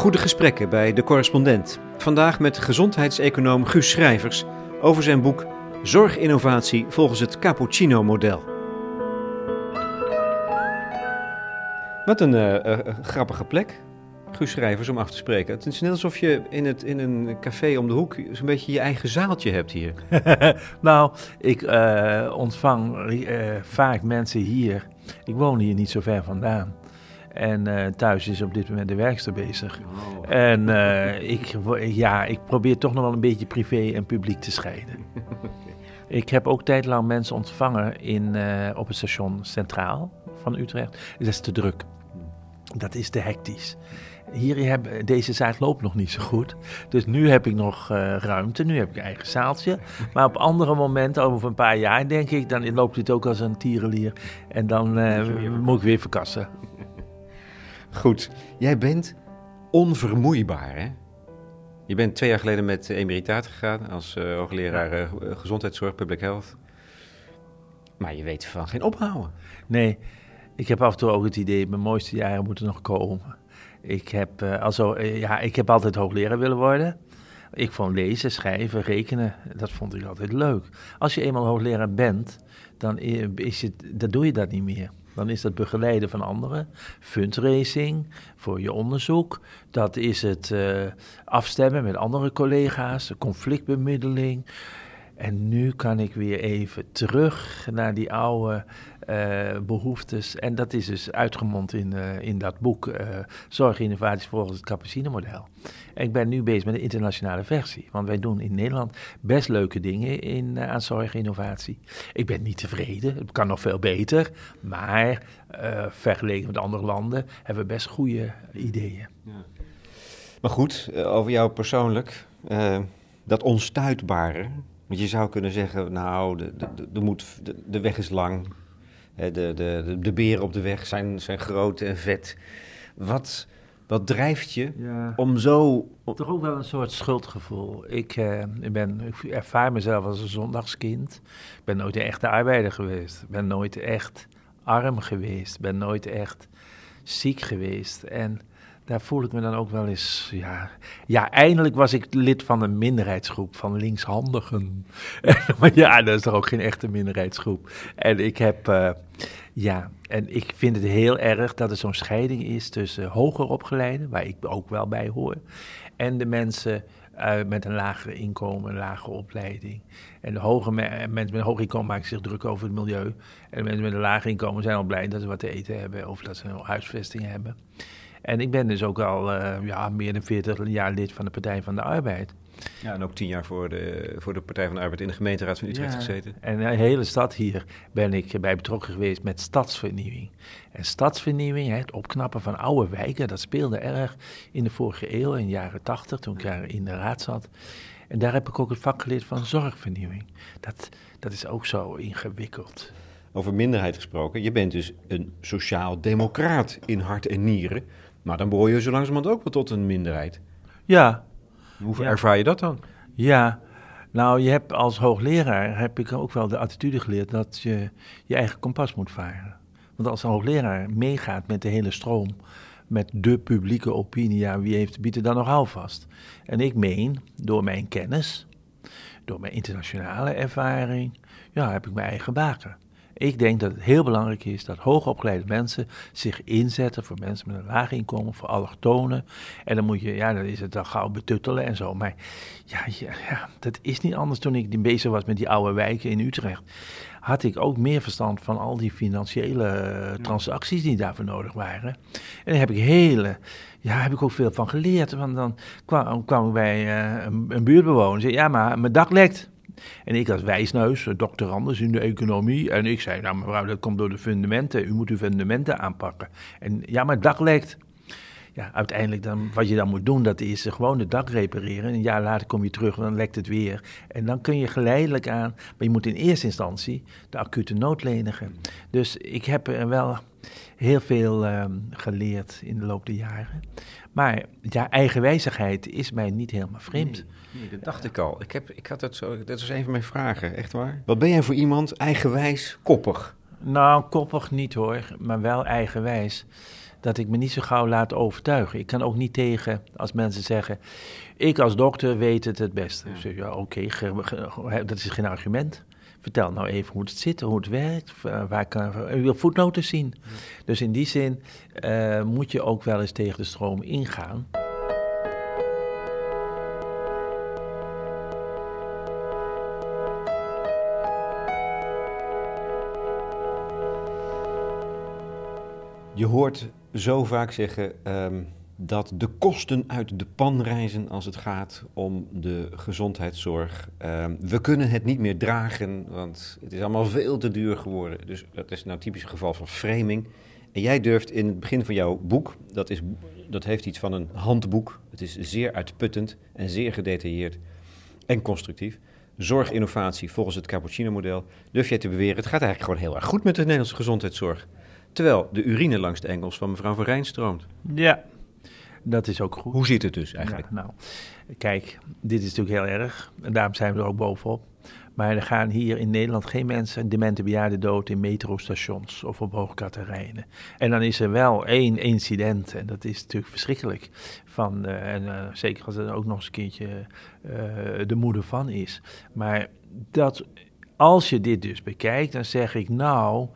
Goede gesprekken bij de correspondent. Vandaag met gezondheidseconoom Guus Schrijvers over zijn boek Zorginnovatie volgens het Cappuccino-model. Wat een uh, uh, grappige plek, Guus Schrijvers, om af te spreken. Het is net alsof je in, het, in een café om de hoek zo'n beetje je eigen zaaltje hebt hier. nou, ik ontvang vaak mensen hier. Ik woon hier niet zo ver vandaan. En uh, thuis is op dit moment de werkster bezig. Oh. En uh, ik, ja, ik probeer toch nog wel een beetje privé en publiek te scheiden. ik heb ook tijdlang mensen ontvangen in, uh, op het station Centraal van Utrecht. Dat is te druk. Dat is te hectisch. Hier heb, deze zaak loopt nog niet zo goed. Dus nu heb ik nog ruimte. Nu heb ik een eigen zaaltje. Maar op andere momenten, over een paar jaar, denk ik, dan loopt dit ook als een tierenlier. En dan moet ik weer verkassen. Goed, jij bent onvermoeibaar, hè? Je bent twee jaar geleden met emeritaat gegaan als uh, hoogleraar uh, gezondheidszorg, public health. Maar je weet van geen ophouden. Nee, ik heb af en toe ook het idee, mijn mooiste jaren moeten nog komen. Ik heb, uh, also, ja, ik heb altijd hoogleraar willen worden. Ik vond lezen, schrijven, rekenen, dat vond ik altijd leuk. Als je eenmaal hoogleraar bent, dan is het, dan doe je dat niet meer. Dan is dat begeleiden van anderen, fundraising voor je onderzoek. Dat is het uh, afstemmen met andere collega's, conflictbemiddeling. En nu kan ik weer even terug naar die oude uh, behoeftes. En dat is dus uitgemond in, uh, in dat boek uh, Zorginnovaties volgens het Cappuccino-model. ik ben nu bezig met een internationale versie. Want wij doen in Nederland best leuke dingen in, aan zorginnovatie. Ik ben niet tevreden, het kan nog veel beter. Maar vergeleken met andere landen hebben we best goede ideeën. Ja. Maar goed, over jou persoonlijk. dat onstuitbare, want je zou kunnen zeggen, nou, de, de, de, moet, de, de weg is lang. De, de, de, de beren op de weg zijn, zijn groot en vet. Wat, wat drijft je ja. om zo... Toch ook wel een soort schuldgevoel. Ik, eh, ik, ben, ik ervaar mezelf als een zondagskind. Ik ben nooit een echte arbeider geweest. Ik ben nooit echt arm geweest. Ik ben nooit echt ziek geweest. En daar voel ik me dan ook wel eens. Ja, ja eindelijk was ik lid van een minderheidsgroep van linkshandigen. maar ja, dat is toch ook geen echte minderheidsgroep. En ik heb. Uh, ja, en ik vind het heel erg dat er zo'n scheiding is tussen hoger opgeleiden, waar ik ook wel bij hoor, en de mensen uh, met een lager inkomen, een lage opleiding. En de hoge me mensen met een hoog inkomen maken zich druk over het milieu. En de mensen met een laag inkomen zijn al blij dat ze wat te eten hebben of dat ze een huisvesting hebben. En ik ben dus ook al uh, ja, meer dan 40 jaar lid van de Partij van de Arbeid. Ja, en ook tien jaar voor de, voor de Partij van de Arbeid in de gemeenteraad van Utrecht gezeten. En de hele stad hier ben ik bij betrokken geweest met stadsvernieuwing. En stadsvernieuwing, het opknappen van oude wijken, dat speelde erg in de vorige eeuw, in de jaren tachtig, toen ik daar in de raad zat. En daar heb ik ook het vak geleerd van zorgvernieuwing. Dat, dat is ook zo ingewikkeld. Over minderheid gesproken, je bent dus een sociaal-democraat in hart en nieren. Maar dan behoor je zo langzamerhand ook wel tot een minderheid. Ja. Hoe ervaar je dat dan? Ja, nou, je hebt als hoogleraar heb ik ook wel de attitude geleerd dat je je eigen kompas moet varen. Want als een hoogleraar meegaat met de hele stroom, met de publieke opinie, ja, wie heeft, biedt er dan nog houvast? En ik meen, door mijn kennis, door mijn internationale ervaring, ja, heb ik mijn eigen baken. Ik denk dat het heel belangrijk is dat hoogopgeleide mensen zich inzetten voor mensen met een laag inkomen, voor allochtonen. En dan moet je, ja, dan is het dan gauw betuttelen en zo. Maar ja, ja, ja dat is niet anders toen ik bezig was met die oude wijken in Utrecht. Had ik ook meer verstand van al die financiële eh, transacties die daarvoor nodig waren. En daar heb ik hele, ja, heb ik ook veel van geleerd. Want dan kwam, kwam ik bij uh, een, een buurtbewoner en zei: Ja, maar mijn dak lekt. En ik als wijsneus, doctorandus in de economie. En ik zei, nou mevrouw, dat komt door de fundamenten. U moet uw fundamenten aanpakken. En ja, maar het dak lekt. Ja, uiteindelijk dan, wat je dan moet doen, dat is gewoon het dak repareren. En een jaar later kom je terug en dan lekt het weer. En dan kun je geleidelijk aan, maar je moet in eerste instantie de acute nood lenigen. Dus ik heb er wel heel veel um, geleerd in de loop der jaren. Maar ja, eigenwijzigheid is mij niet helemaal vreemd. Dat dacht ik al. Ik, heb, ik had het zo, dat was een van mijn vragen, echt waar. Wat ben jij voor iemand eigenwijs, koppig? Nou, koppig niet hoor, maar wel eigenwijs. dat ik me niet zo gauw laat overtuigen. Ik kan ook niet tegen als mensen zeggen, ik als dokter weet het het beste. Ja. zeg, ja, oké, dat is geen argument. Vertel nou even hoe het zit, hoe het werkt, waar kan, u wil voetnoten zien. Dus in die zin uh, moet je ook wel eens tegen de stroom ingaan. Je hoort zo vaak zeggen um, dat de kosten uit de pan reizen als het gaat om de gezondheidszorg. Um, we kunnen het niet meer dragen, want het is allemaal veel te duur geworden. Dus dat is nou typisch geval van framing. En jij durft in het begin van jouw boek, dat, is, dat heeft iets van een handboek. Het is zeer uitputtend en zeer gedetailleerd en constructief. Zorginnovatie volgens het Cappuccino-model. Durf jij te beweren, het gaat eigenlijk gewoon heel erg goed met de Nederlandse gezondheidszorg. Terwijl de urine langs de engels van mevrouw Van Rijn stroomt. Ja, dat is ook goed. Hoe zit het dus eigenlijk? Ja, nou, kijk, dit is natuurlijk heel erg. En daarom zijn we er ook bovenop. Maar er gaan hier in Nederland geen mensen, demente bejaarden dood in metrostations of op hoogkaterijnen. En dan is er wel één incident, en dat is natuurlijk verschrikkelijk. Van, uh, en uh, zeker als het ook nog eens een keertje uh, de moeder van is. Maar dat, als je dit dus bekijkt, dan zeg ik nou,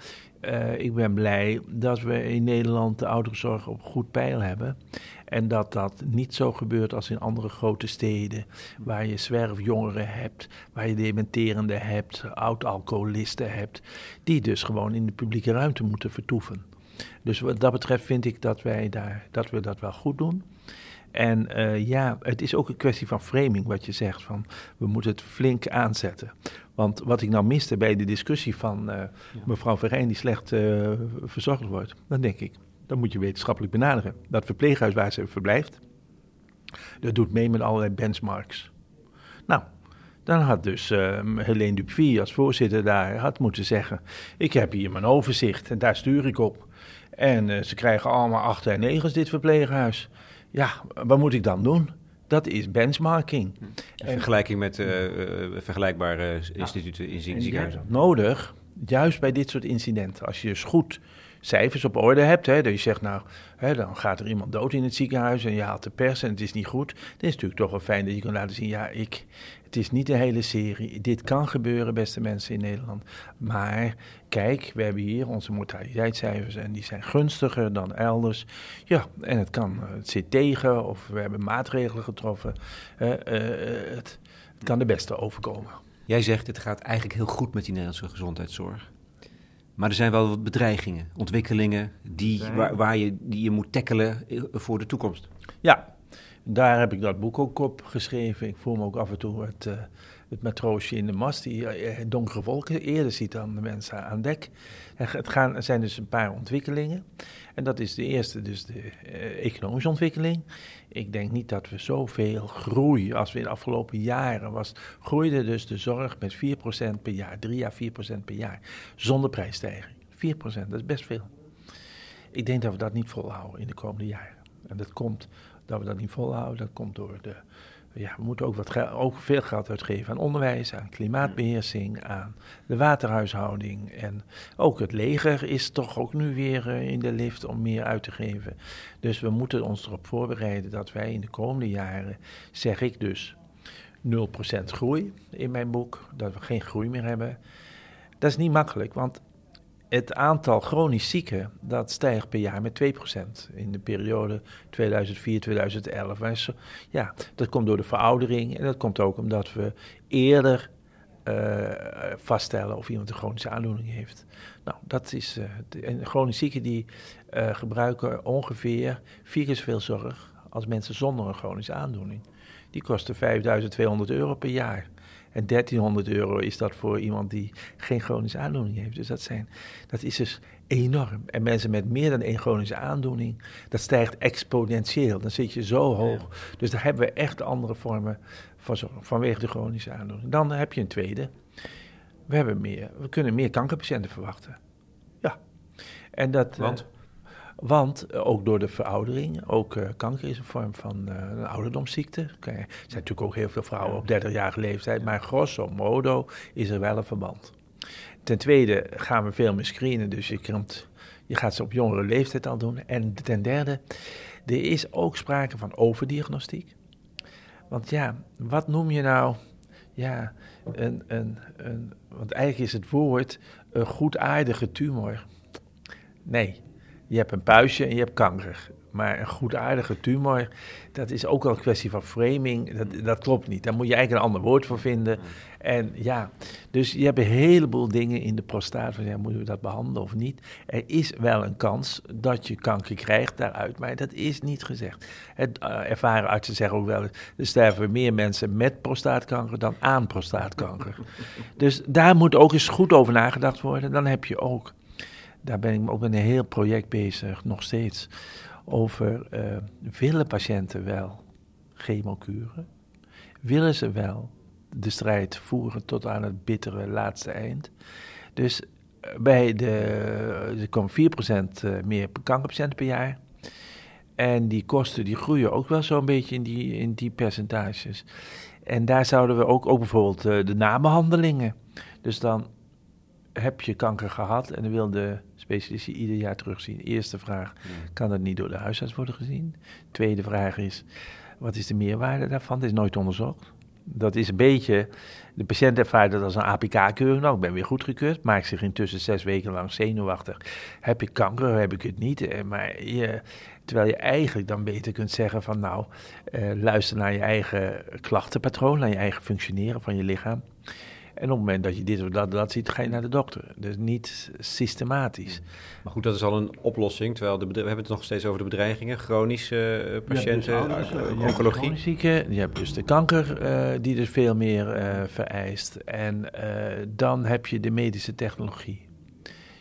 uh, ik ben blij dat we in Nederland de ouderenzorg op goed peil hebben. En dat dat niet zo gebeurt als in andere grote steden, waar je zwerfjongeren hebt, waar je dementerende hebt, oud-alcoholisten hebt, die dus gewoon in de publieke ruimte moeten vertoeven. Dus wat dat betreft vind ik dat wij daar, dat we dat wel goed doen. En uh, ja, het is ook een kwestie van framing, wat je zegt, van we moeten het flink aanzetten. Want wat ik nou miste bij de discussie van uh, ja. mevrouw Verijn die slecht uh, verzorgd wordt, dan denk ik, dan moet je wetenschappelijk benaderen. Dat verpleeghuis waar ze verblijft, dat doet mee met allerlei benchmarks. Nou, dan had dus uh, Helene Dupuy als voorzitter daar had moeten zeggen, ik heb hier mijn overzicht en daar stuur ik op. En ze krijgen allemaal achter en negens dit verpleeghuis. Ja, wat moet ik dan doen? Dat is benchmarking. In vergelijking met uh, uh, vergelijkbare instituten in ziekenhuizen. Nodig, juist bij dit soort incidenten. Als je dus goed cijfers op orde hebt, hè, dat je zegt, nou, hè, dan gaat er iemand dood in het ziekenhuis en je haalt de pers en het is niet goed. Dan is natuurlijk toch wel fijn dat je kan laten zien, ja, ik, het is niet de hele serie. Dit kan gebeuren, beste mensen in Nederland. Maar kijk, we hebben hier onze mortaliteitscijfers en die zijn gunstiger dan elders. Ja, en het kan, het zit tegen of we hebben maatregelen getroffen. Uh, uh, het, het kan de beste overkomen. Jij zegt, het gaat eigenlijk heel goed met die Nederlandse gezondheidszorg. Maar er zijn wel wat bedreigingen, ontwikkelingen die, waar, waar, je, die je moet tackelen voor de toekomst. Ja, daar heb ik dat boek ook op geschreven. Ik voel me ook af en toe het, uh, het matroosje in de mast die uh, donkere wolken eerder ziet dan de mensen aan dek. Het gaan, er zijn dus een paar ontwikkelingen. En dat is de eerste, dus de uh, economische ontwikkeling. Ik denk niet dat we zoveel groei als we in de afgelopen jaren was. Groeide dus de zorg met 4% per jaar, 3 à 4% per jaar, zonder prijsstijging. 4%, dat is best veel. Ik denk dat we dat niet volhouden in de komende jaren. En dat komt dat we dat niet volhouden. Dat komt door de. Ja, we moeten ook, wat ook veel geld uitgeven aan onderwijs, aan klimaatbeheersing, aan de waterhuishouding. En ook het leger is toch ook nu weer uh, in de lift om meer uit te geven. Dus we moeten ons erop voorbereiden dat wij in de komende jaren, zeg ik dus, 0% groei in mijn boek, dat we geen groei meer hebben. Dat is niet makkelijk, want het aantal chronisch zieken, dat stijgt per jaar met 2% in de periode 2004-2011. Ja, dat komt door de veroudering en dat komt ook omdat we eerder uh, vaststellen of iemand een chronische aandoening heeft. Nou, dat is. Uh, de, chronisch zieken die uh, gebruiken ongeveer vier keer zoveel zorg als mensen zonder een chronische aandoening. Die kosten 5200 euro per jaar. En 1300 euro is dat voor iemand die geen chronische aandoening heeft. Dus dat, zijn, dat is dus enorm. En mensen met meer dan één chronische aandoening, dat stijgt exponentieel. Dan zit je zo hoog. Dus daar hebben we echt andere vormen van zorg, vanwege de chronische aandoening. Dan heb je een tweede. We, hebben meer, we kunnen meer kankerpatiënten verwachten. Ja. En dat, Want? Want uh, ook door de veroudering, ook uh, kanker is een vorm van uh, een ouderdomsziekte. Er zijn natuurlijk ook heel veel vrouwen op 30-jarige leeftijd, maar grosso modo is er wel een verband. Ten tweede gaan we veel meer screenen, dus je kunt, je gaat ze op jongere leeftijd al doen. En ten derde, er is ook sprake van overdiagnostiek. Want ja, wat noem je nou, ja, een, een, een, want eigenlijk is het woord een goedaardige tumor. Nee, je hebt een puistje en je hebt kanker. Maar een goedaardige tumor, dat is ook wel een kwestie van framing. Dat, dat klopt niet. Daar moet je eigenlijk een ander woord voor vinden. En ja, dus je hebt een heleboel dingen in de prostaat. Van, ja, moeten we dat behandelen of niet? Er is wel een kans dat je kanker krijgt daaruit, maar dat is niet gezegd. Het, uh, ervaren artsen zeggen ook wel, er sterven meer mensen met prostaatkanker dan aan prostaatkanker. dus daar moet ook eens goed over nagedacht worden. Dan heb je ook, daar ben ik ook met een heel project bezig, nog steeds over uh, willen patiënten wel chemokuren? Willen ze wel de strijd voeren tot aan het bittere laatste eind? Dus bij de, er komen 4% meer kankerpatiënten per jaar. En die kosten die groeien ook wel zo'n beetje in die, in die percentages. En daar zouden we ook, ook bijvoorbeeld de nabehandelingen. Dus dan heb je kanker gehad en dan wil de specialist je ieder jaar terugzien. Eerste vraag, kan dat niet door de huisarts worden gezien? Tweede vraag is, wat is de meerwaarde daarvan? Dat is nooit onderzocht. Dat is een beetje, de patiënt ervaart dat als een APK-keuring. Nou, ik ben weer goedgekeurd, maakt zich intussen zes weken lang zenuwachtig. Heb ik kanker, heb ik het niet? Maar je, terwijl je eigenlijk dan beter kunt zeggen van nou, eh, luister naar je eigen klachtenpatroon, naar je eigen functioneren van je lichaam. En op het moment dat je dit of dat, dat ziet, ga je naar de dokter. Dus niet systematisch. Maar goed, dat is al een oplossing. Terwijl de we hebben het nog steeds over de bedreigingen. Chronische uh, patiënten, ja, dus uh, oncologie. Je zieken, je hebt dus de kanker uh, die dus veel meer vereist. En dan heb je de medische technologie.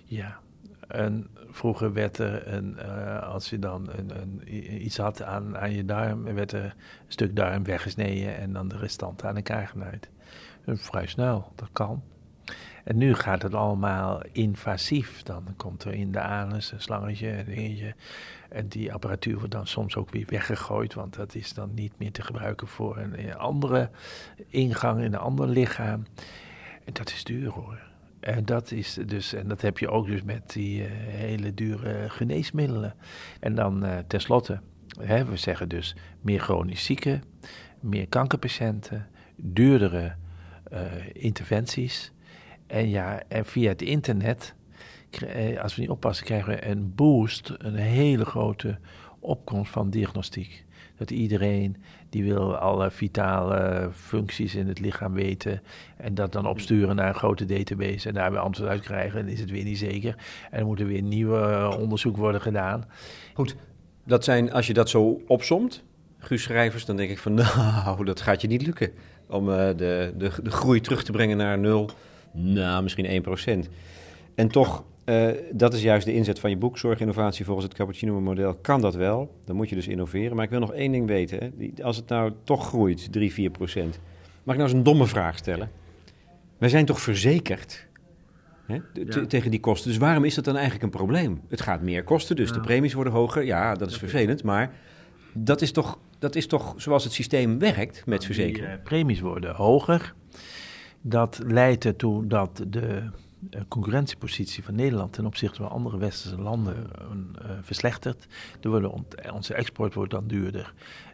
Ja, en vroeger werd er, een, als je dan een, een, iets had aan, aan je darm, werd er een stuk darm weggesneden en dan de restanten aan elkaar genaaid. Vrij snel, dat kan. En nu gaat het allemaal invasief. Dan komt er in de anus een slangetje, een dingetje. En die apparatuur wordt dan soms ook weer weggegooid, want dat is dan niet meer te gebruiken voor een andere ingang in een ander lichaam. En dat is duur hoor. En dat, is dus, en dat heb je ook dus met die uh, hele dure geneesmiddelen. En dan uh, tenslotte, we zeggen dus meer chronisch zieken, meer kankerpatiënten, duurdere interventies. En ja, en via het internet, als we niet oppassen, krijgen we een boost, een hele grote opkomst van diagnostiek. Dat iedereen die wil alle vitale functies in het lichaam weten en dat dan opsturen naar een grote database en daar weer antwoord uit krijgen, dan is het weer niet zeker. En er moet er weer nieuwe onderzoek worden gedaan. Goed, dat zijn, als je dat zo opsomt, Guus Schrijvers, dan denk ik van nou, dat gaat je niet lukken om uh, de, de, de groei terug te brengen naar nul. Nou, misschien 1%. En toch, uh, dat is juist de inzet van je boek, Zorginnovatie volgens het Cappuccino-model. Kan dat wel? Dan moet je dus innoveren. Maar ik wil nog één ding weten. Hè. Als het nou toch groeit, 3, 4%. Mag ik nou eens een domme vraag stellen? Wij zijn toch verzekerd hè, ja. tegen die kosten. Dus waarom is dat dan eigenlijk een probleem? Het gaat meer kosten, dus ja. de premies worden hoger. Ja, dat is vervelend, maar dat is toch, dat is toch zoals het systeem werkt met verzekeren? Die, uh, premies worden hoger. Dat leidt ertoe dat de concurrentiepositie van Nederland ten opzichte van andere westerse landen uh, verslechtert. Er worden onze export wordt dan duurder.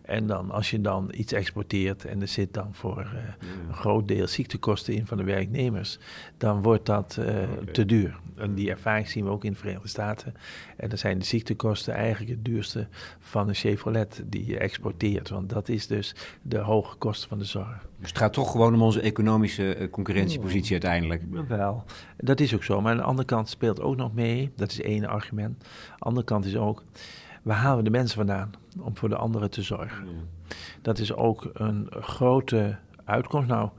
En dan als je dan iets exporteert en er zit dan voor uh, een groot deel ziektekosten in van de werknemers, dan wordt dat uh, okay. te duur. En die ervaring zien we ook in de Verenigde Staten. En dan zijn de ziektekosten eigenlijk het duurste van een Chevrolet die je exporteert. Want dat is dus de hoge kosten van de zorg. Dus het gaat toch gewoon om onze economische concurrentiepositie oh, uiteindelijk? Wel, dat is ook zo. Maar aan de andere kant speelt ook nog mee, dat is één argument. De andere kant is ook, waar halen we de mensen vandaan om voor de anderen te zorgen? Ja. Dat is ook een grote uitkomst. Nou,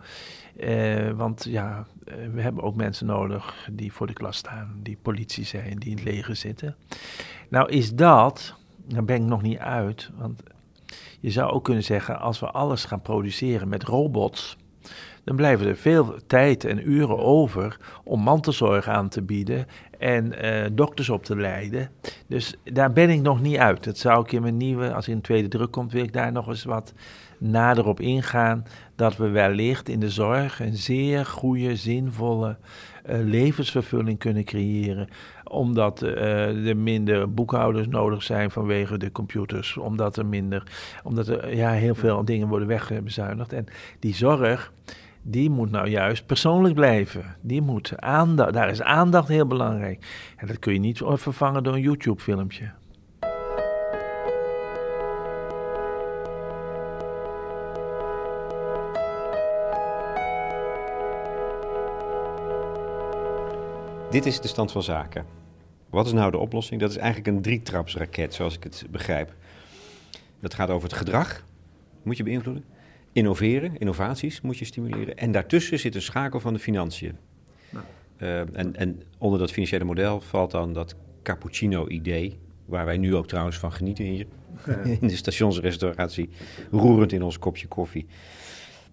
eh, want ja, we hebben ook mensen nodig die voor de klas staan, die politie zijn, die in het leger zitten. Nou is dat, daar ben ik nog niet uit, want je zou ook kunnen zeggen, als we alles gaan produceren met robots, dan blijven er veel tijd en uren over om mantelzorg aan te bieden en uh, dokters op te leiden. Dus daar ben ik nog niet uit. Dat zou ik in mijn nieuwe, als er een tweede druk komt, wil ik daar nog eens wat nader op ingaan. Dat we wellicht in de zorg een zeer goede, zinvolle uh, levensvervulling kunnen creëren. omdat uh, er minder boekhouders nodig zijn vanwege de computers. Omdat er minder, omdat er ja, heel veel dingen worden wegbezuinigd. En die zorg, die moet nou juist persoonlijk blijven. Die moet aandacht, daar is aandacht heel belangrijk. En dat kun je niet vervangen door een YouTube-filmpje. Dit is de stand van zaken. Wat is nou de oplossing? Dat is eigenlijk een drietrapsraket, zoals ik het begrijp. Dat gaat over het gedrag, moet je beïnvloeden. Innoveren, innovaties moet je stimuleren. En daartussen zit een schakel van de financiën. Nou. Uh, en, en onder dat financiële model valt dan dat cappuccino-idee, waar wij nu ook trouwens van genieten hier. In de stationsrestauratie, roerend in ons kopje koffie.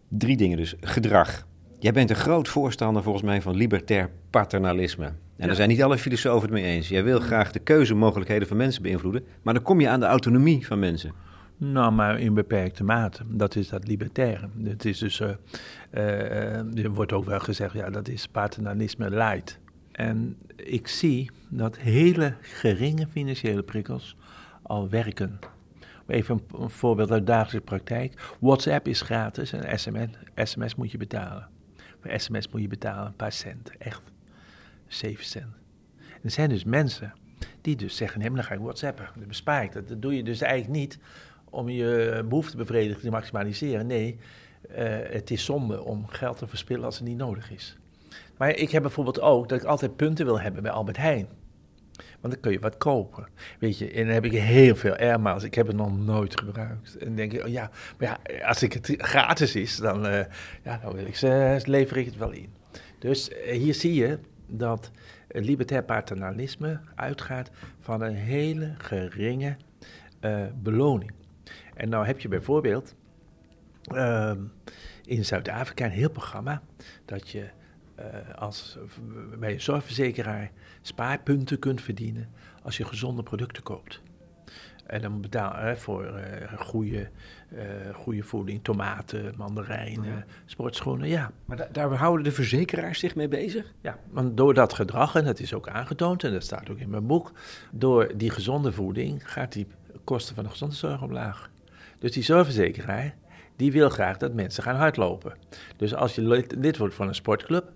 Drie dingen dus. Gedrag. Jij bent een groot voorstander volgens mij van libertair paternalisme. En ja. daar zijn niet alle filosofen het mee eens. Jij wil graag de keuzemogelijkheden van mensen beïnvloeden, maar dan kom je aan de autonomie van mensen. Nou, maar in beperkte mate. Dat is dat libertaire. Het is dus, uh, uh, er wordt ook wel gezegd, ja, dat is paternalisme light. En ik zie dat hele geringe financiële prikkels al werken. Even een, voorbeeld uit dagelijkse praktijk. WhatsApp is gratis en sms, sms moet je betalen. Voor sms moet je betalen een paar cent, echt. 7 cent. er zijn dus mensen die dus zeggen, nee, dan ga ik whatsappen. Dan bespaar ik dat. Dat doe je dus eigenlijk niet om je behoeftebevrediging te maximaliseren. Nee, uh, het is zonde om geld te verspillen als het niet nodig is. Maar ik heb bijvoorbeeld ook dat ik altijd punten wil hebben bij Albert Heijn. Want dan kun je wat kopen. Weet je, en dan heb ik heel veel airmiles. Ik heb het nog nooit gebruikt. En dan denk ik, oh ja, maar ja, als ik het gratis is, dan, uh, ja, dan wil ik ze, lever ik het wel in. Dus uh, hier zie je dat het libertair paternalisme uitgaat van een hele geringe beloning. En nou heb je bijvoorbeeld ehm, in Zuid-Afrika een heel programma dat je uh, als, bij een zorgverzekeraar spaarpunten kunt verdienen als je gezonde producten koopt. En dan betaal je voor uh, goede, uh, goede voeding, tomaten, mandarijnen, sportschoenen, ja. Maar daar houden de verzekeraars zich mee bezig? Ja, want door dat gedrag, en dat is ook aangetoond, en dat staat ook in mijn boek, door die gezonde voeding gaat die kosten van de gezondheidszorg omlaag. Dus die zorgverzekeraar, die wil graag dat mensen gaan hardlopen. Dus als je lid wordt van een sportclub,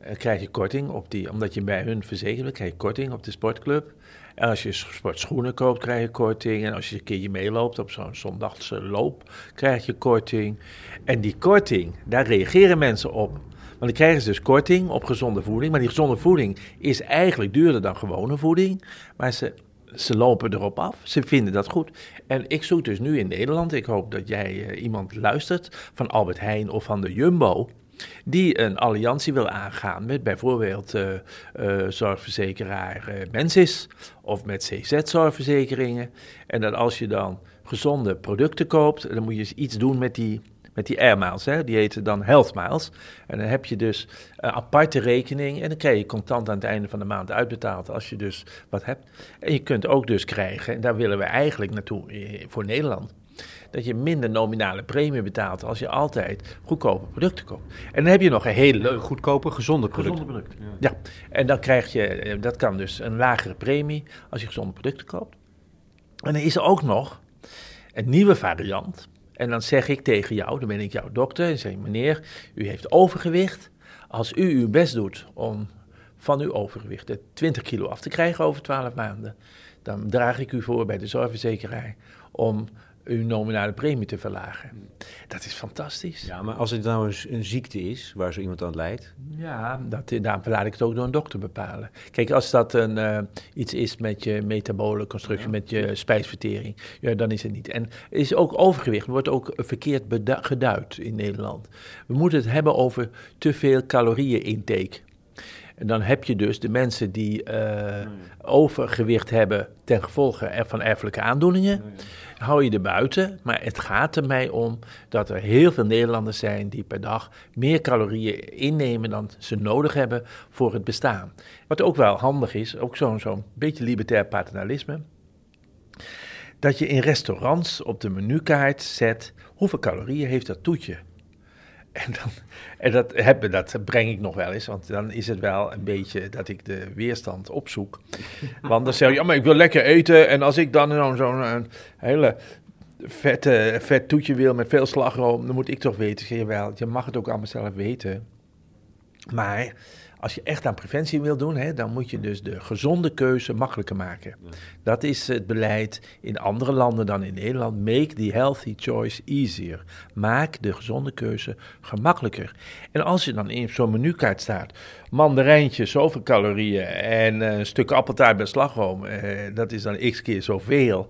eh, krijg je korting op die, omdat je bij hun verzekerd bent, krijg je korting op de sportclub. En als je sportschoenen koopt, krijg je korting. En als je een keertje meeloopt op zo'n zondagse loop, krijg je korting. En die korting, daar reageren mensen op. Want dan krijgen ze dus korting op gezonde voeding. Maar die gezonde voeding is eigenlijk duurder dan gewone voeding. Maar ze, ze lopen erop af. Ze vinden dat goed. En ik zoek dus nu in Nederland, ik hoop dat jij uh, iemand luistert, van Albert Heijn of van de Jumbo die een alliantie wil aangaan met bijvoorbeeld uh, uh, zorgverzekeraar Mensis of met CZ-zorgverzekeringen. En dat als je dan gezonde producten koopt, dan moet je iets doen met die, met die air miles, hè? die heten dan health miles. En dan heb je dus een aparte rekening en dan krijg je contant aan het einde van de maand uitbetaald als je dus wat hebt. En je kunt ook dus krijgen, en daar willen we eigenlijk naartoe voor Nederland dat je minder nominale premie betaalt als je altijd goedkope producten koopt. En dan heb je nog een hele leuke... Goedkope, gezonde producten. Gezonde producten, ja. ja. En dan krijg je, eh, dat kan dus een lagere premie als je gezonde producten koopt. En dan is er ook nog een nieuwe variant. En dan zeg ik tegen jou, dan ben ik jouw dokter, en zeg meneer, u heeft overgewicht. Als u uw best doet om van uw overgewicht de 20 kilo af te krijgen over 12 maanden, dan draag ik u voor bij de zorgverzekeraar om uw nominale premie te verlagen. Dat is fantastisch. Ja, maar als het nou een, een ziekte is waar zo iemand aan leidt? Ja, dat, daarom laat ik het ook door een dokter bepalen. Kijk, als dat een, uh, iets is met je metabole constructie, met je spijsvertering, ja, dan is het niet. En is ook overgewicht, wordt ook verkeerd geduid in Nederland. We moeten het hebben over te veel calorieën-intake. En dan heb je dus de mensen die uh, overgewicht hebben ten gevolge van erfelijke aandoeningen hou je er buiten. Maar het gaat er mij om dat er heel veel Nederlanders zijn die per dag meer calorieën innemen dan ze nodig hebben voor het bestaan. Wat ook wel handig is, ook zo'n zo'n beetje libertair paternalisme. Dat je in restaurants op de menukaart zet hoeveel calorieën heeft dat toetje. En, dan, en dat, heb, dat breng ik nog wel eens, want dan is het wel een beetje dat ik de weerstand opzoek. Want dan zeg je, ja, maar ik wil lekker eten. En als ik dan zo'n hele vette, vet toetje wil met veel slagroom, dan moet ik toch weten, zeg je wel, je mag het ook allemaal zelf weten. Maar als je echt aan preventie wil doen, hè, dan moet je dus de gezonde keuze makkelijker maken. Dat is het beleid in andere landen dan in Nederland. Make the healthy choice easier. Maak de gezonde keuze gemakkelijker. En als je dan in zo'n menukaart staat, mandarijntje, zoveel calorieën en een stuk appeltaart met slagroom, eh, dat is dan x keer zoveel.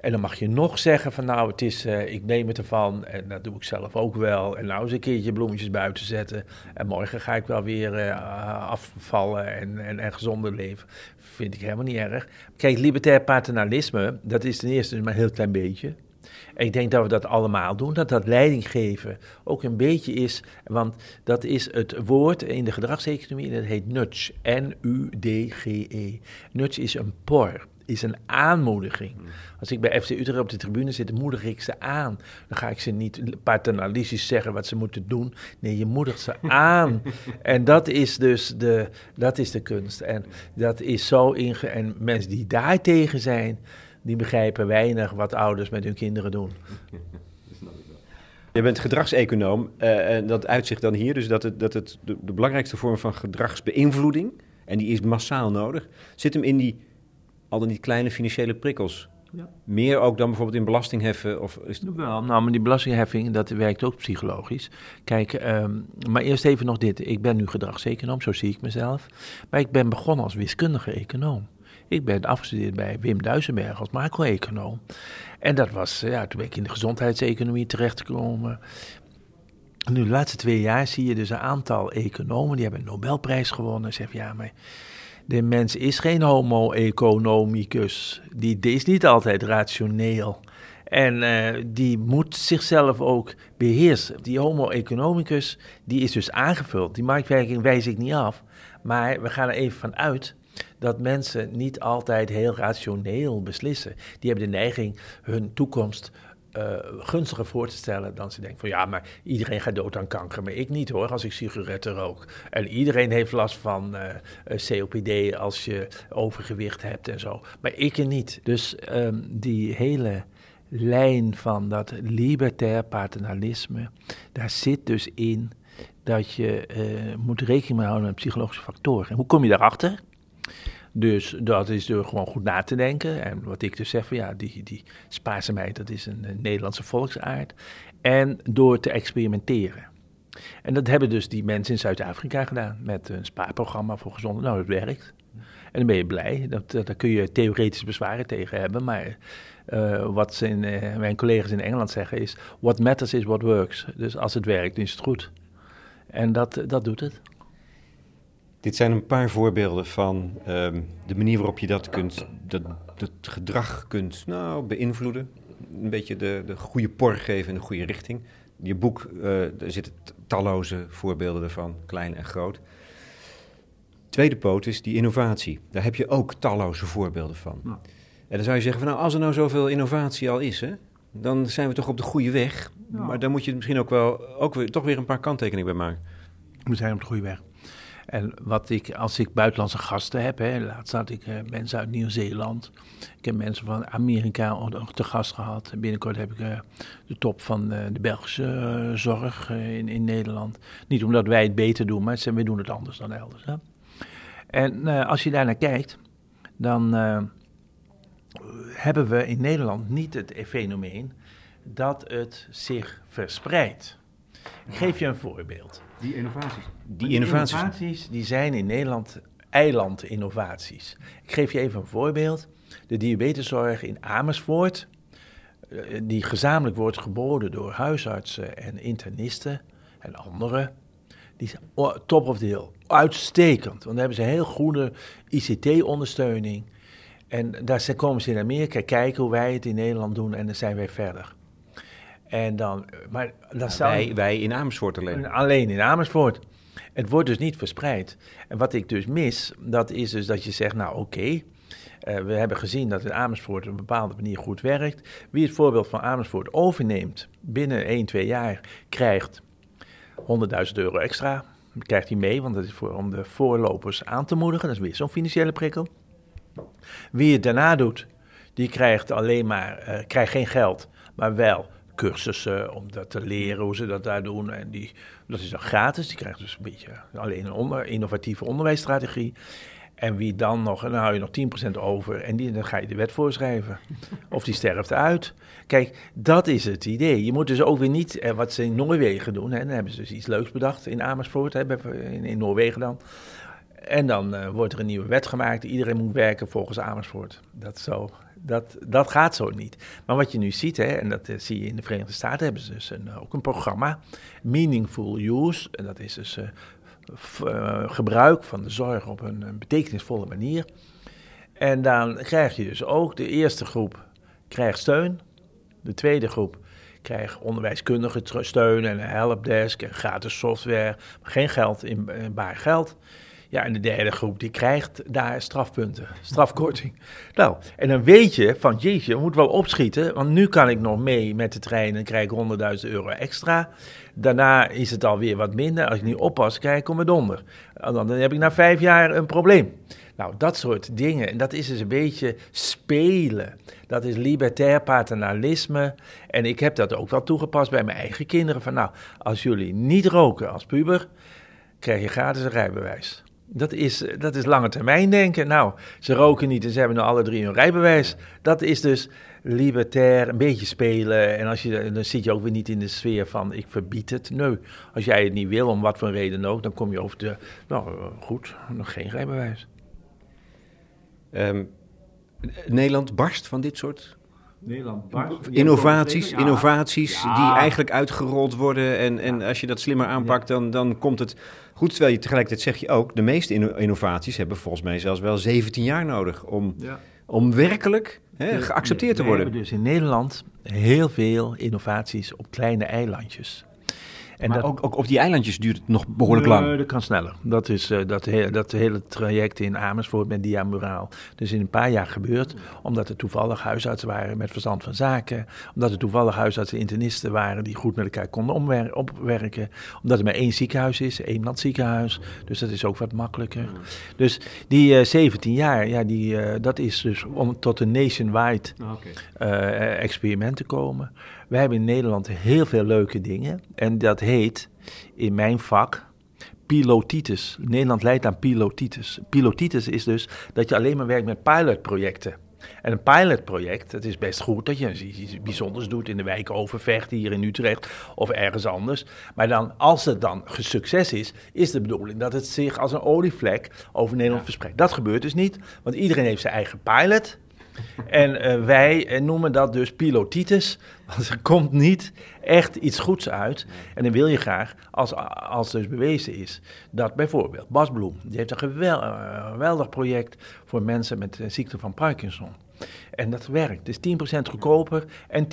En dan mag je nog zeggen van nou, het is, uh, ik neem het ervan en dat doe ik zelf ook wel. En nou eens een keertje bloemetjes buiten zetten. En morgen ga ik wel weer uh, afvallen en, en, gezonder leven. Vind ik helemaal niet erg. Kijk, libertair paternalisme, dat is ten eerste maar een heel klein beetje. En ik denk dat we dat allemaal doen, dat dat leiding geven ook een beetje is, want dat is het woord in de gedragseconomie dat heet nudge, N-U-D-G-E. Nudge is een por is een aanmoediging. Als ik bij FC Utrecht op de tribune zit, moedig ik ze aan. Dan ga ik ze niet paternalistisch zeggen wat ze moeten doen. Nee, je moedigt ze aan. en dat is dus de, dat is de kunst. En dat is zo inge... En mensen die daar tegen zijn, die begrijpen weinig wat ouders met hun kinderen doen. Je bent gedragseconoom uh, en dat uitzicht dan hier. Dus dat het, dat het de, de belangrijkste vorm van gedragsbeïnvloeding, en die is massaal nodig, zit hem in die al dan niet kleine financiële prikkels. Ja. Meer ook dan bijvoorbeeld in belastingheffen? Of is het... Wel, nou, maar die belastingheffing, dat werkt ook psychologisch. Kijk, ehm, maar eerst even nog dit. Ik ben nu gedragseconoom, zo zie ik mezelf. Maar ik ben begonnen als wiskundige econoom. Ik ben afgestudeerd bij Wim Duisenberg als macro-econoom. En dat was, ja, toen ben ik in de gezondheidseconomie terechtgekomen. Nu, de laatste twee jaar zie je dus een aantal economen, die hebben een Nobelprijs gewonnen. Zeggen, ja, maar de mens is geen homo economicus. Die, is niet altijd rationeel. En uh, die moet zichzelf ook beheersen. Die homo economicus, die is dus aangevuld. Die marktwerking wijs ik niet af. Maar we gaan er even van uit dat mensen niet altijd heel rationeel beslissen. Die hebben de neiging hun toekomst uh, gunstiger voor te stellen dan ze denken van ja, maar iedereen gaat dood aan kanker, maar ik niet hoor als ik sigaretten rook. En iedereen heeft last van eh, eh, COPD als je overgewicht hebt en zo, maar ik er niet. Dus um, die hele lijn van dat libertair paternalisme, daar zit dus in dat je moet rekening houden met psychologische factoren. En hoe kom je daarachter? Dus dat is door gewoon goed na te denken. En wat ik dus zeg, van, ja, die, die spaarzaamheid, dat is een, Nederlandse volksaard. En door te experimenteren. En dat hebben dus die mensen in Zuid-Afrika gedaan met een spaarprogramma voor gezonde. Nou, dat werkt. En dan ben je blij. Dat, daar kun je theoretisch bezwaren tegen hebben. Maar uh, wat uh, mijn collega's in Engeland zeggen is: What matters is what works. Dus als het werkt, is het goed. En dat, dat doet het. Dit zijn een paar voorbeelden van um, de manier waarop je dat kunt, dat, dat gedrag kunt nou, beïnvloeden. Een beetje de, de goede por geven in de goede richting. Je boek, uh, er zitten talloze voorbeelden ervan, klein en groot. Tweede poot is die innovatie. Daar heb je ook talloze voorbeelden van. Ja. En dan zou je zeggen van nou, als er nou zoveel innovatie al is, hè, dan zijn we toch op de goede weg. Ja. Maar dan moet je misschien ook wel ook weer, toch weer een paar kanttekeningen bij maken. We zijn op de goede weg. En wat ik, als ik buitenlandse gasten heb, hè, laatst had ik uh, mensen uit Nieuw-Zeeland. Ik heb mensen van Amerika te gast gehad. Binnenkort heb ik uh, de top van uh, de Belgische zorg in, in Nederland. Niet omdat wij het beter doen, maar we doen het anders dan elders. En als je daar naar kijkt, dan hebben we in Nederland niet het fenomeen dat het zich verspreidt. Ik geef je een voorbeeld. Die innovaties. Die, innovaties. die zijn in Nederland eilandinnovaties. Ik geef je even een voorbeeld. De diabeteszorg in Amersfoort, eh, die gezamenlijk wordt geboden door huisartsen en internisten en anderen. Die zijn top of the hill. Uitstekend. Want dan hebben ze heel goede ICT-ondersteuning. En daar komen ze in Amerika kijken hoe wij het in Nederland doen en dan zijn wij verder. En dan, maar dan wij, wij in Amersfoort alleen. Alleen in Amersfoort. Het wordt dus niet verspreid. En wat ik dus mis, dat is dus dat je zegt, nou oké, okay, uh, we hebben gezien dat in Amersfoort op een bepaalde manier goed werkt. Wie het voorbeeld van Amersfoort overneemt binnen 1, 2 jaar, krijgt 100.000 euro extra. Dat krijgt hij mee, want dat is voor, om de voorlopers aan te moedigen. Dat is weer zo'n financiële prikkel. Wie het daarna doet, die krijgt alleen maar, eh, krijgt geen geld, maar wel cursussen om dat te leren, hoe ze dat daar doen. En die, dat is dan gratis. Die krijgt dus een beetje alleen een onder, innovatieve onderwijsstrategie. En wie dan nog, dan hou je nog 10% over en die, dan ga je de wet voorschrijven. Of die sterft uit. Kijk, dat is het idee. Je moet dus ook weer niet, eh, wat ze in Noorwegen doen, hè, dan hebben ze dus iets leuks bedacht in Amersfoort, hè, in, in Noorwegen dan. En dan uh, wordt er een nieuwe wet gemaakt. Iedereen moet werken volgens Amersfoort. Dat, zo, dat, dat gaat zo niet. Maar wat je nu ziet, hè, en dat uh, zie je in de Verenigde Staten, hebben ze dus een, ook een programma, Meaningful Use. En dat is dus uh, gebruik van de zorg op een, betekenisvolle manier. En dan krijg je dus ook de eerste groep krijgt steun, de tweede groep krijgt onderwijskundige steun en een helpdesk en gratis software, geen geld in, in baar geld. Ja, en de derde groep die krijgt daar strafpunten, strafkorting. nou, en dan weet je van, jeetje, we moeten wel opschieten, want nu kan ik nog mee met de trein en krijg ik 100.000 euro extra. Daarna is het alweer wat minder. Als ik niet oppas, krijg ik om donder. Dan, dan heb ik na vijf jaar een probleem. Nou, dat soort dingen. En dat is dus een beetje spelen. Dat is libertair paternalisme. En ik heb dat ook wel toegepast bij mijn eigen kinderen. Van nou, als jullie niet roken als puber, krijg je gratis een rijbewijs. Dat is, dat is lange termijn denken. Nou, ze roken niet en ze hebben nu alle drie een rijbewijs. Dat is dus libertair, een beetje spelen. En als je, dan zit je ook weer niet in de sfeer van ik verbied het. Nee, als jij het niet wil, om wat voor reden ook, dan kom je over de, nou goed, nog geen rijbewijs. Um, Nederland barst van dit soort Nederland barst. Innovaties, innovaties die eigenlijk uitgerold worden. En, en als je dat slimmer aanpakt, dan, dan komt het goed. Terwijl je tegelijkertijd zeg je ook, de meeste innovaties hebben volgens mij zelfs wel 17 jaar nodig om, om werkelijk hè, geaccepteerd te worden. We hebben dus in Nederland heel veel innovaties op kleine eilandjes. En maar dat, ook, ook, op die eilandjes duurt het nog behoorlijk lang. Nee, dat kan sneller. Dat is uh, dat, he, dat hele traject in Amersfoort met Diamuraal. Dus in een paar jaar gebeurd. Omdat er toevallig huisartsen waren met verstand van zaken. Omdat er toevallig huisartsen internisten waren die goed met elkaar konden opwerken. Omdat er maar één ziekenhuis is, één ziekenhuis. Dus dat is ook wat makkelijker. Dus die uh, 17 jaar, ja, die, uh, dat is dus om tot een nationwide okay. experiment te komen. Wij hebben in Nederland heel veel leuke dingen. En dat heet in mijn vak pilotitis. Nederland leidt aan pilotitis. Pilotitis is dus dat je alleen maar werkt met pilotprojecten. En een pilotproject, het is best goed dat je iets bijzonders doet in de wijk Overvecht, hier in Utrecht of ergens anders. Maar dan, als het dan succes is, is de bedoeling dat het zich als een olievlek over Nederland verspreidt. Dat gebeurt dus niet, want iedereen heeft zijn eigen pilot. En uh, wij eh, noemen dat dus pilotitis, want er komt niet echt iets goeds uit. En dan wil je graag, als, als dus bewezen is, dat bijvoorbeeld Bas Bloem, die heeft een geweldig project voor mensen met de ziekte van Parkinson. En dat werkt. Het is 10% goedkoper en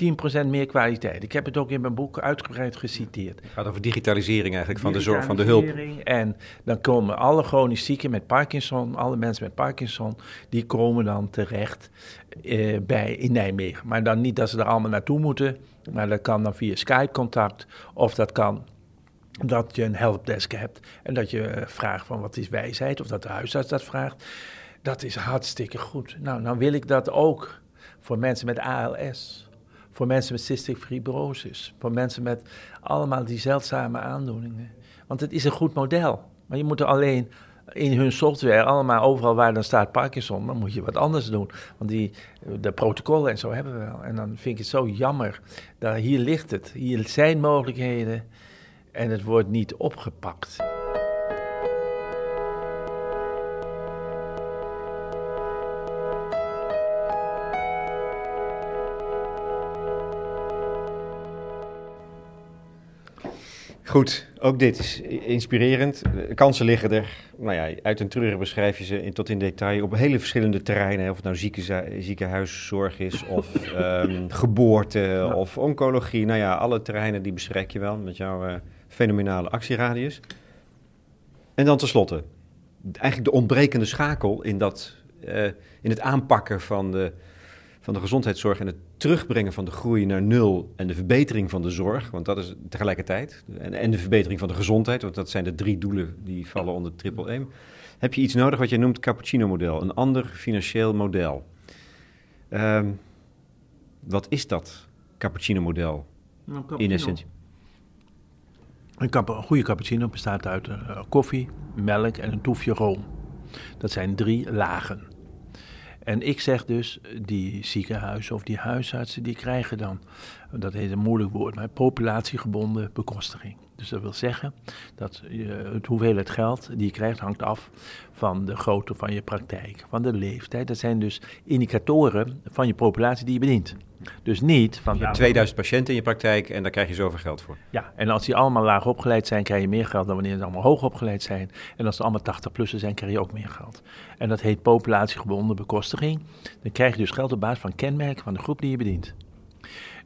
10% meer kwaliteit. Ik heb het ook in mijn boek uitgebreid geciteerd. Het gaat over digitalisering eigenlijk van de zorg, van de hulp. En dan komen alle chronisch zieken met Parkinson, alle mensen met Parkinson, die komen dan terecht eh, bij, in Nijmegen. Maar dan niet dat ze er allemaal naartoe moeten, maar dat kan dan via Skype-contact of dat kan dat je een helpdesk hebt en dat je eh, vraagt van wat is wijsheid of dat de huisarts dat vraagt. Dat is hartstikke goed. Nou, dan wil ik dat ook voor mensen met ALS, voor mensen met cystic fibrosis, voor mensen met allemaal die zeldzame aandoeningen. Want het is een goed model. Maar je moet er alleen in hun software allemaal overal waar dan staat Parkinson, dan moet je wat anders doen. Want die, de protocollen en zo hebben we wel. En dan vind ik het zo jammer. Dat hier ligt het. Hier zijn mogelijkheden en het wordt niet opgepakt. Goed, ook dit is inspirerend. Kansen liggen er. Nou ja, uit een treurig beschrijf je ze in, tot in detail op hele verschillende terreinen. Of het nou zieken, ziekenhuiszorg is, of um, geboorte, of oncologie. Nou ja, alle terreinen die beschrijf je wel met jouw uh, fenomenale actieradius. En dan tenslotte, eigenlijk de ontbrekende schakel in, dat, uh, in het aanpakken van de van de gezondheidszorg en het terugbrengen van de groei naar nul en de verbetering van de zorg, want dat is tegelijkertijd, en, en de verbetering van de gezondheid, want dat zijn de drie doelen die vallen onder triple M, heb je iets nodig wat je noemt cappuccino-model, een ander financieel model. Ehm, wat is dat cappuccino-model Nou, in essentie? Een goede cappuccino bestaat uit eh, koffie, melk en een toefje room. Dat zijn drie lagen. En ik zeg dus, die ziekenhuizen of die huisartsen, die krijgen dan, dat heet een moeilijk woord, maar populatiegebonden bekostiging. Dus dat wil zeggen dat je, het hoeveelheid geld die je krijgt hangt af van de grootte van je praktijk, van de leeftijd. Dat zijn dus indicatoren van je populatie die je bedient. Dus niet van... Je hebt 2000 patiënten in je praktijk en daar krijg je zoveel geld voor. Ja, en als die allemaal laag opgeleid zijn, krijg je meer geld dan wanneer ze allemaal hoog opgeleid zijn. En als ze allemaal 80-plussen zijn, krijg je ook meer geld. En dat heet populatiegebonden bekostiging. Dan krijg je dus geld op basis van kenmerken van de groep die je bedient.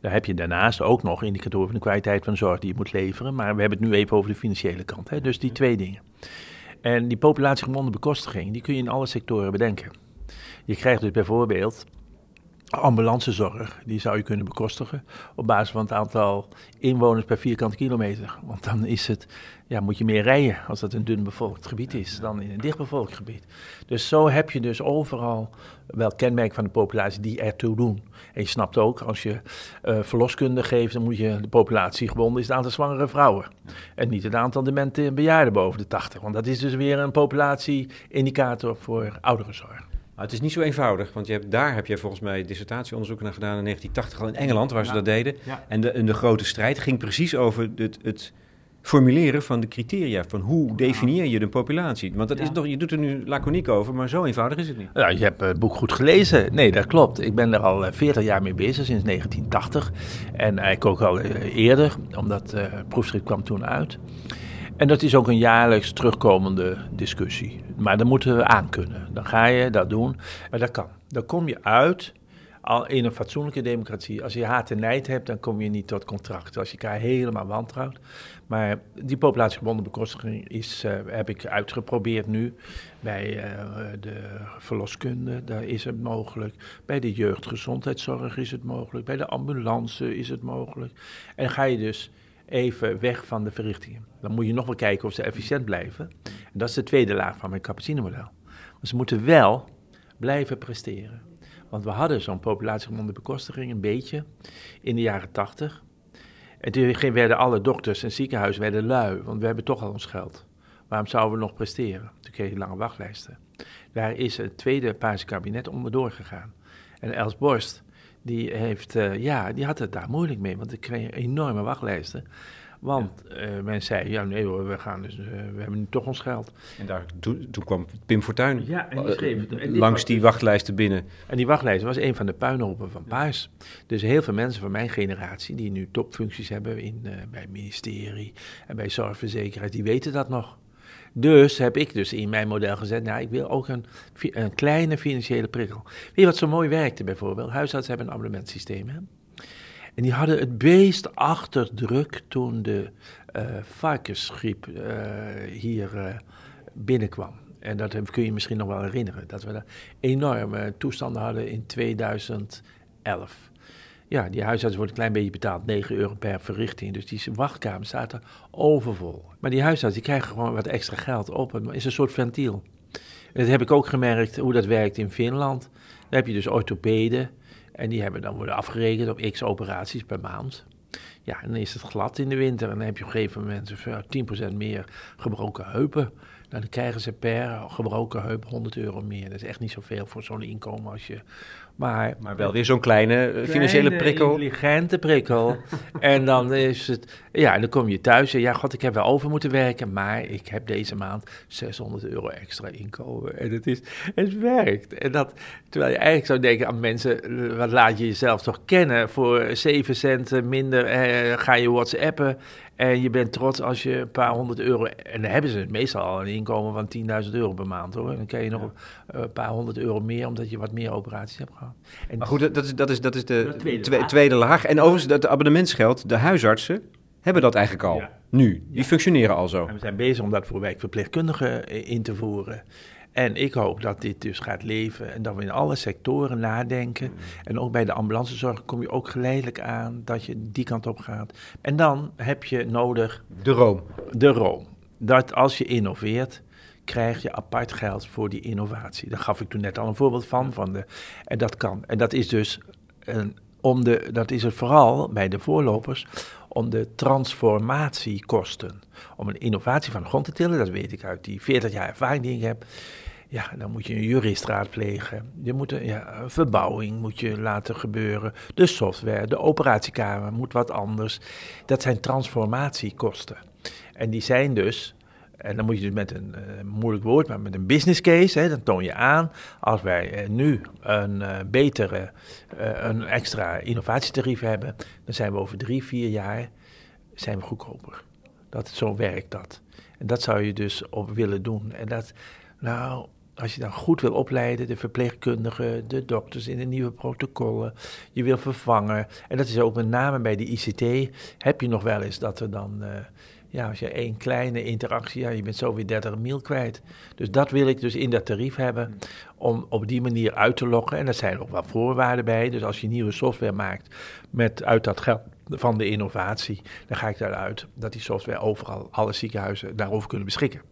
Daar heb je daarnaast ook nog indicatoren van de kwaliteit van de zorg die je moet leveren. Maar we hebben het nu even over de financiële kant. Hè? Dus die twee dingen. En die populatiegebonden bekostiging, die kun je in alle sectoren bedenken. Je krijgt dus bijvoorbeeld ambulancezorg, die zou je kunnen bekostigen op basis van het aantal inwoners per vierkante kilometer. Want dan is het, ja, moet je meer rijden als dat een dun bevolkt gebied is dan in een dichtbevolkt gebied. Dus zo heb je dus overal wel kenmerken van de populatie die ertoe doen. En je snapt ook, als je uh, verloskunde geeft, dan moet je de populatie gebonden is het aantal zwangere vrouwen. En niet het aantal demente bejaarden boven de 80. Want dat is dus weer een populatie-indicator voor ouderenzorg. Maar het is niet zo eenvoudig, want je hebt, daar heb je volgens mij dissertatieonderzoek naar gedaan in 1980 al in Engeland, waar ze Ja. dat deden. Ja. En, de, en de grote strijd ging precies over het, het formuleren van de criteria, van hoe definieer je de populatie. Want dat is toch, je doet er nu laconiek over, maar zo eenvoudig is het niet. Ja, je hebt het boek goed gelezen. Nee, dat klopt. Ik ben er al eh, 40 jaar mee bezig, sinds 1980. En eigenlijk ook al eh, eerder, omdat eh, het proefschrift kwam toen uit. En dat is ook een jaarlijks terugkomende discussie. Maar daar moeten we aan kunnen. Dan ga je dat doen. Maar dat kan. Dan kom je uit al in een fatsoenlijke democratie. Als je haat en nijd hebt, dan kom je niet tot contract. Als je elkaar helemaal wantrouwt. Maar die populatiegebonden bekostiging is, eh, heb ik uitgeprobeerd nu. Bij eh, de verloskunde, daar is het mogelijk. Bij de jeugdgezondheidszorg is het mogelijk. Bij de ambulance is het mogelijk. En ga je dus even weg van de verrichtingen. Dan moet je nog wel kijken of ze efficiënt blijven. En dat is de tweede laag van mijn cappuccino-model. Maar ze moeten wel blijven presteren. Want we hadden zo'n populatiegebonden bekostiging een beetje in de jaren tachtig. En toen werden alle dokters en ziekenhuizen werden lui, want we hebben toch al ons geld. Waarom zouden we nog presteren? Toen kreeg je lange wachtlijsten. Daar is het tweede Paarse kabinet onderdoor gegaan. En Els Borst, die, heeft, uh, ja, die had het daar moeilijk mee, want ik kreeg enorme wachtlijsten. Want ja. uh, men zei, ja nee hoor, we, gaan dus, uh, we hebben nu toch ons geld. En daar, toen, toen kwam Pim Fortuyn ja, en die schreef het. En langs die wachtlijsten binnen. En die wachtlijst was een van de puinhopen van Paars. Dus heel veel mensen van mijn generatie, die nu topfuncties hebben in, uh, bij het ministerie en bij zorgverzekeraars, die weten dat nog. Dus heb ik dus in mijn model gezet, nou, ik wil ook een, een kleine financiële prikkel. Weet je wat zo mooi werkte bijvoorbeeld? Huisartsen hebben een abonnementsysteem, hè? En die hadden het beest achter druk toen de uh, varkensgriep uh, hier uh, binnenkwam. En dat kun je misschien nog wel herinneren. Dat we daar enorme toestanden hadden in 2011. Ja, die huisarts wordt een klein beetje betaald, 9 euro per verrichting. Dus die wachtkamer staat er overvol. Maar die huisarts die krijgen gewoon wat extra geld op. Het is een soort ventiel. En dat heb ik ook gemerkt hoe dat werkt in Finland. Daar heb je dus orthopeden. En die hebben dan worden afgerekend op x operaties per maand. Ja, en dan is het glad in de winter. En dan heb je op een gegeven moment 10% meer gebroken heupen. Dan krijgen ze per gebroken heup 100 euro meer. Dat is echt niet zoveel voor zo'n inkomen als je... Maar, maar wel weer zo'n kleine uh, financiële prikkel. intelligente prikkel. en dan is het... Ja, dan kom je thuis en ja, god, ik heb wel over moeten werken... maar ik heb deze maand 600 euro extra inkomen. En het, is, het werkt. En dat, terwijl je eigenlijk zou denken aan mensen... wat laat je jezelf toch kennen? Voor 7 cent minder eh, ga je whatsappen... En je bent trots als je een paar honderd euro... En dan hebben ze meestal al een inkomen van 10.000 euro per maand, hoor. Dan krijg je nog ja. een paar honderd euro meer... omdat je wat meer operaties hebt gehad. En maar goed, dat is, dat is, dat is de, de tweede, tweede, laag. tweede laag. En overigens, dat abonnementsgeld, de huisartsen... hebben dat eigenlijk al, Ja. nu. Die Ja. functioneren al zo. En we zijn bezig om dat voor wijkverpleegkundigen in te voeren. En ik hoop dat dit dus gaat leven en dat we in alle sectoren nadenken. Mm. En ook bij de ambulancezorg kom je ook geleidelijk aan dat je die kant op gaat. En dan heb je nodig De room. de room. Dat als je innoveert, krijg je apart geld voor die innovatie. Daar gaf ik toen net al een voorbeeld van. van de, en dat kan. En dat is dus een, om de, dat is het vooral bij de voorlopers om de transformatiekosten. Om een innovatie van de grond te tillen, dat weet ik uit die 40 jaar ervaring die ik heb. Ja, dan moet je een jurist raadplegen. Je moet een, ja, een verbouwing moet je laten gebeuren. De software, de operatiekamer moet wat anders. Dat zijn transformatiekosten. En die zijn dus, en dan moet je dus met een eh, moeilijk woord, maar met een business case, hè, dan toon je aan, als wij eh, nu een eh, betere, een extra innovatietarief hebben, dan zijn we over drie, vier jaar zijn we goedkoper. Dat, zo werkt dat. En dat zou je dus op willen doen. En dat, nou, als je dan goed wil opleiden, de verpleegkundigen, de dokters in de nieuwe protocollen, je wil vervangen. En dat is ook met name bij de ICT, heb je nog wel eens dat er dan, ja, als je één kleine interactie, ja, je bent zo weer 30 mil kwijt. Dus dat wil ik dus in dat tarief hebben, om op die manier uit te lokken. En er zijn ook wel voorwaarden bij. Dus als je nieuwe software maakt met uit dat geld van de innovatie, dan ga ik eruit dat die software overal, alle ziekenhuizen daarover kunnen beschikken.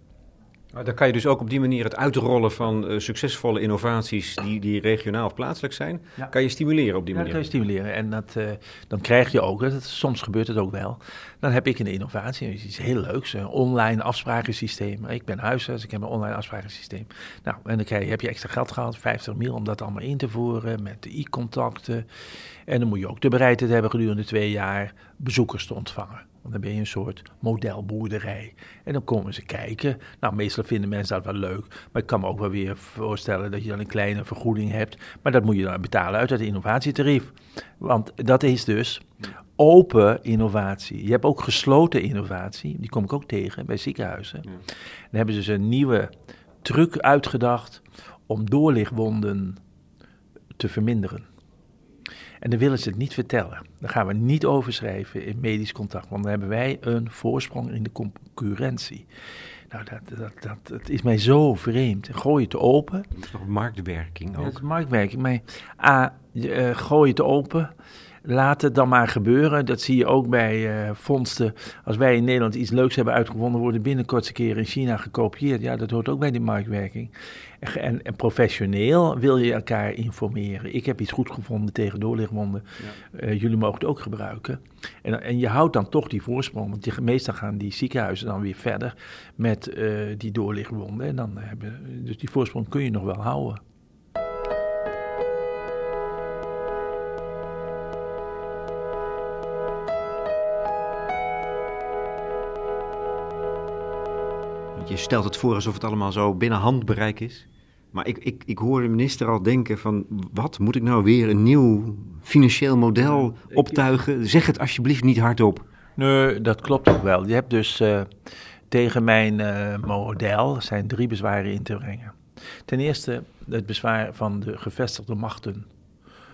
Maar dan kan je dus ook op die manier het uitrollen van eh, succesvolle innovaties die, die regionaal of plaatselijk zijn, Ja. kan je stimuleren op die Ja, dat manier. kan je stimuleren. En dat, eh, dan krijg je ook, dat, soms gebeurt het ook wel, dan heb ik een innovatie, iets heel leuks, een online afsprakensysteem. Ik ben huisarts, ik heb een online afsprakensysteem. Nou, en dan krijg je, heb je extra geld gehad, 50 mil, om dat allemaal in te voeren met de e-contacten. En dan moet je ook de bereidheid hebben gedurende twee jaar bezoekers te ontvangen. Want dan ben je een soort modelboerderij. En dan komen ze kijken. Nou, meestal vinden mensen dat wel leuk. Maar ik kan me ook wel weer voorstellen dat je dan een kleine vergoeding hebt. Maar dat moet je dan betalen uit het innovatietarief. Want dat is dus open innovatie. Je hebt ook gesloten innovatie. Die kom ik ook tegen bij ziekenhuizen. Dan hebben ze dus een nieuwe truc uitgedacht om doorlichtwonden te verminderen. En dan willen ze het niet vertellen. Daar gaan we niet over schrijven in medisch contact, want dan hebben wij een voorsprong in de concurrentie. Nou, dat, dat, dat, dat is mij zo vreemd. Gooi het open. Dat is nog marktwerking ook. dat is marktwerking. Maar A, je, eh, gooi het open. Laat het dan maar gebeuren. Dat zie je ook bij eh, vondsten. Als wij in Nederland iets leuks hebben uitgevonden, worden binnen kortste keer in China gekopieerd. Ja, dat hoort ook bij die marktwerking. En, en professioneel wil je elkaar informeren. Ik heb iets goed gevonden tegen doorlichtwonden. Eh, jullie mogen het ook gebruiken. En, en je houdt dan toch die voorsprong. Want die, meestal gaan die ziekenhuizen dan weer verder met eh, die doorlichtwonden. En dan hebben, dus die voorsprong kun je nog wel houden. Je stelt het voor alsof het allemaal zo binnen handbereik is. Maar ik, ik, ik hoor de minister al denken van, wat moet ik nou weer een nieuw financieel model optuigen? Zeg het alsjeblieft niet hardop. Nee, dat klopt ook wel. Je hebt dus eh, tegen mijn eh, model zijn drie bezwaren in te brengen. Ten eerste het bezwaar van de gevestigde machten.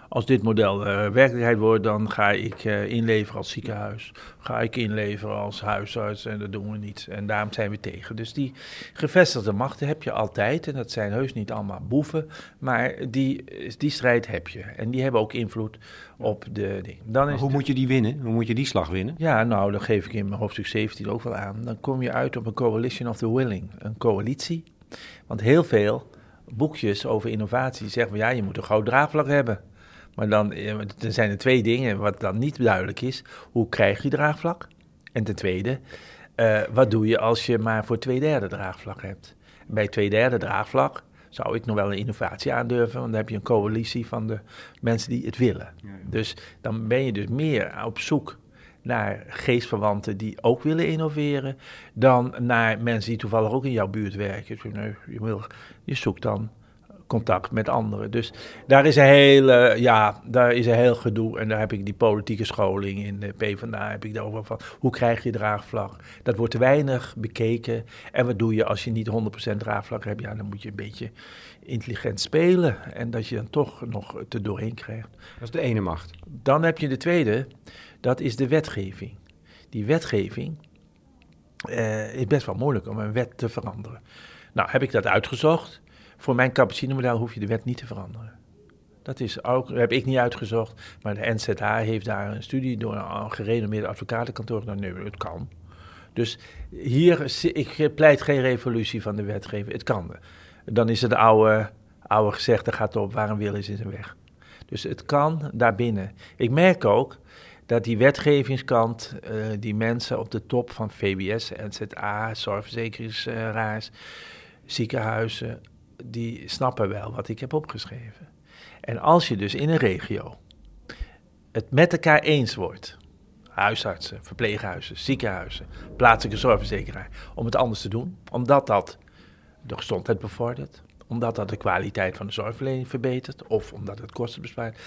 Als dit model eh, werkelijkheid wordt, dan ga ik eh, inleveren als ziekenhuis. Ga ik inleveren als huisarts en dat doen we niet. En daarom zijn we tegen. Dus die gevestigde machten heb je altijd. En dat zijn heus niet allemaal boeven. Maar die, die strijd heb je. En die hebben ook invloed op de dingen. Dan is Hoe moet je die winnen? Hoe moet je die slag winnen? ja, nou, dat geef ik in mijn hoofdstuk 17 ook wel aan. Dan kom je uit op een coalition of the willing, een coalitie. Want heel veel boekjes over innovatie zeggen van ja, je moet een groot draagvlak hebben. Maar dan eh, er zijn er twee dingen wat dan niet duidelijk is. Hoe krijg je draagvlak? En ten tweede, eh, wat doe je als je maar voor twee derde draagvlak hebt? Bij twee derde draagvlak zou ik nog wel een innovatie aandurven, want dan heb je een coalitie van de mensen die het willen. Dus dan ben je dus meer op zoek naar geestverwanten die ook willen innoveren, dan naar mensen die toevallig ook in jouw buurt werken. Dus nee, je, wil, je zoekt dan contact met anderen. Dus daar is een heel, ja, daar is een heel gedoe. En daar heb ik die politieke scholing in de PvdA, heb ik daarover van, hoe krijg je draagvlak? Dat wordt te weinig bekeken. En wat doe je als je niet 100% draagvlak hebt? Ja, dan moet je een beetje intelligent spelen. En dat je dan toch nog te doorheen krijgt. Dat is de ene macht. Dan heb je de tweede, dat is de wetgeving. Die wetgeving eh, is best wel moeilijk om een wet te veranderen. Nou, heb ik dat uitgezocht. Voor mijn cappuccino-model hoef je de wet niet te veranderen. Dat is ook, heb ik niet uitgezocht, maar de NZA heeft daar een studie door een gerenommeerde advocatenkantoor gedaan. Nee, het kan. Dus hier, ik pleit geen revolutie van de wetgeving. Het kan. Dan is het de oude, oude gezegde gaat op, waar een wil is, is een weg. Dus het kan daarbinnen. Ik merk ook dat die wetgevingskant, uh, die mensen op de top van VBS, NZA, zorgverzekeringsraars, ziekenhuizen, die snappen wel wat ik heb opgeschreven. En als je dus in een regio het met elkaar eens wordt, huisartsen, verpleeghuizen, ziekenhuizen, plaatselijke zorgverzekeraar, om het anders te doen, omdat dat de gezondheid bevordert, omdat dat de kwaliteit van de zorgverlening verbetert of omdat het kosten bespaart,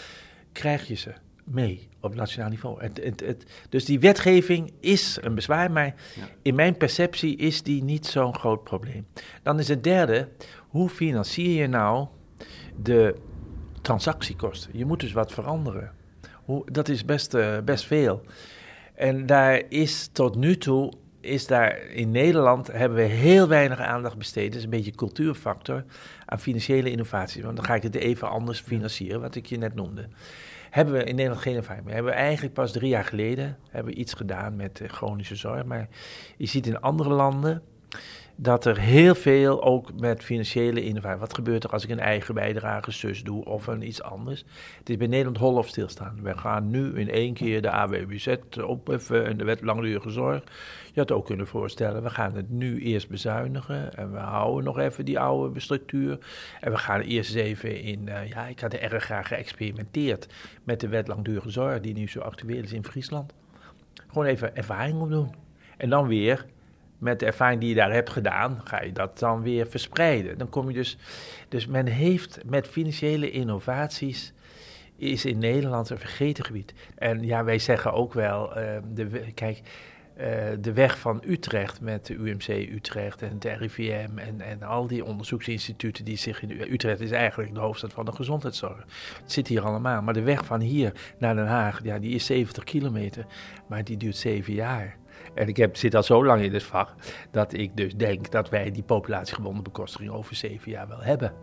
krijg je ze mee op nationaal niveau. Het, het, het, dus die wetgeving is een bezwaar, maar in mijn perceptie is die niet zo'n groot probleem. Dan is het derde, hoe financier je nou de transactiekosten? Je moet dus wat veranderen. Hoe, dat is best, uh, best veel. En daar is tot nu toe, is daar in Nederland, hebben we heel weinig aandacht besteed. Dat is een beetje een cultuurfactor aan financiële innovaties. Want dan ga ik het even anders financieren, wat ik je net noemde. Hebben we in Nederland geen ervaring mee. Hebben we eigenlijk pas drie jaar geleden hebben we iets gedaan met chronische zorg. Maar je ziet in andere landen dat er heel veel ook met financiële innovatie. Wat gebeurt er als ik een eigen bijdrage zus doe of een iets anders? Het is bij Nederland hol of stilstaan. We gaan nu in één keer de AWBZ opheffen en de wet langdurige zorg. Je had ook kunnen voorstellen, we gaan het nu eerst bezuinigen en we houden nog even die oude structuur. En we gaan eerst even in, uh, ja, ik had erg graag geëxperimenteerd met de wet langdurige zorg die nu zo actueel is in Friesland. Gewoon even ervaring opdoen. En dan weer met de ervaring die je daar hebt gedaan, ga je dat dan weer verspreiden. Dan kom je dus. Dus men heeft met financiële innovaties. Is in Nederland een vergeten gebied. En ja, wij zeggen ook wel. Uh, de, kijk, uh, de weg van Utrecht met de UMC Utrecht en het RIVM en, en al die onderzoeksinstituten die zich in Utrecht is eigenlijk de hoofdstad van de gezondheidszorg. Het zit hier allemaal. Maar de weg van hier naar Den Haag, ja, die is 70 kilometer, maar die duurt zeven jaar. En ik heb, zit al zo lang in dit vak dat ik dus denk dat wij die populatiegebonden bekostiging over zeven jaar wel hebben.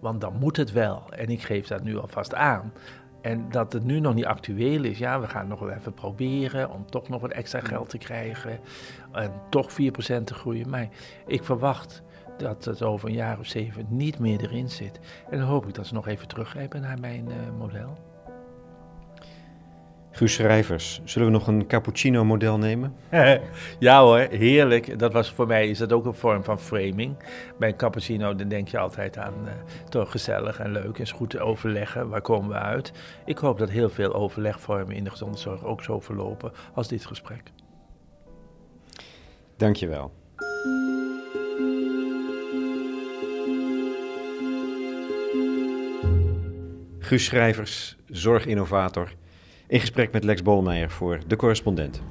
Want dan moet het wel. En ik geef dat nu alvast aan. En dat het nu nog niet actueel is, ja, we gaan nog wel even proberen om toch nog wat extra geld te krijgen. En toch 4% te groeien. Maar ik verwacht dat het over een jaar of zeven niet meer erin zit. En dan hoop ik dat ze nog even teruggrijpen naar mijn uh, model. Guus Schrijvers, zullen we nog een cappuccino-model nemen? ja hoor, heerlijk. Dat was voor mij is dat ook een vorm van framing. Bij een cappuccino dan denk je altijd aan uh, toch gezellig en leuk. Is goed te overleggen, waar komen we uit? Ik hoop dat heel veel overlegvormen in de gezondheidszorg ook zo verlopen als dit gesprek. Dankjewel. Guus Schrijvers, zorginnovator in gesprek met Lex Bolmeijer voor De Correspondent.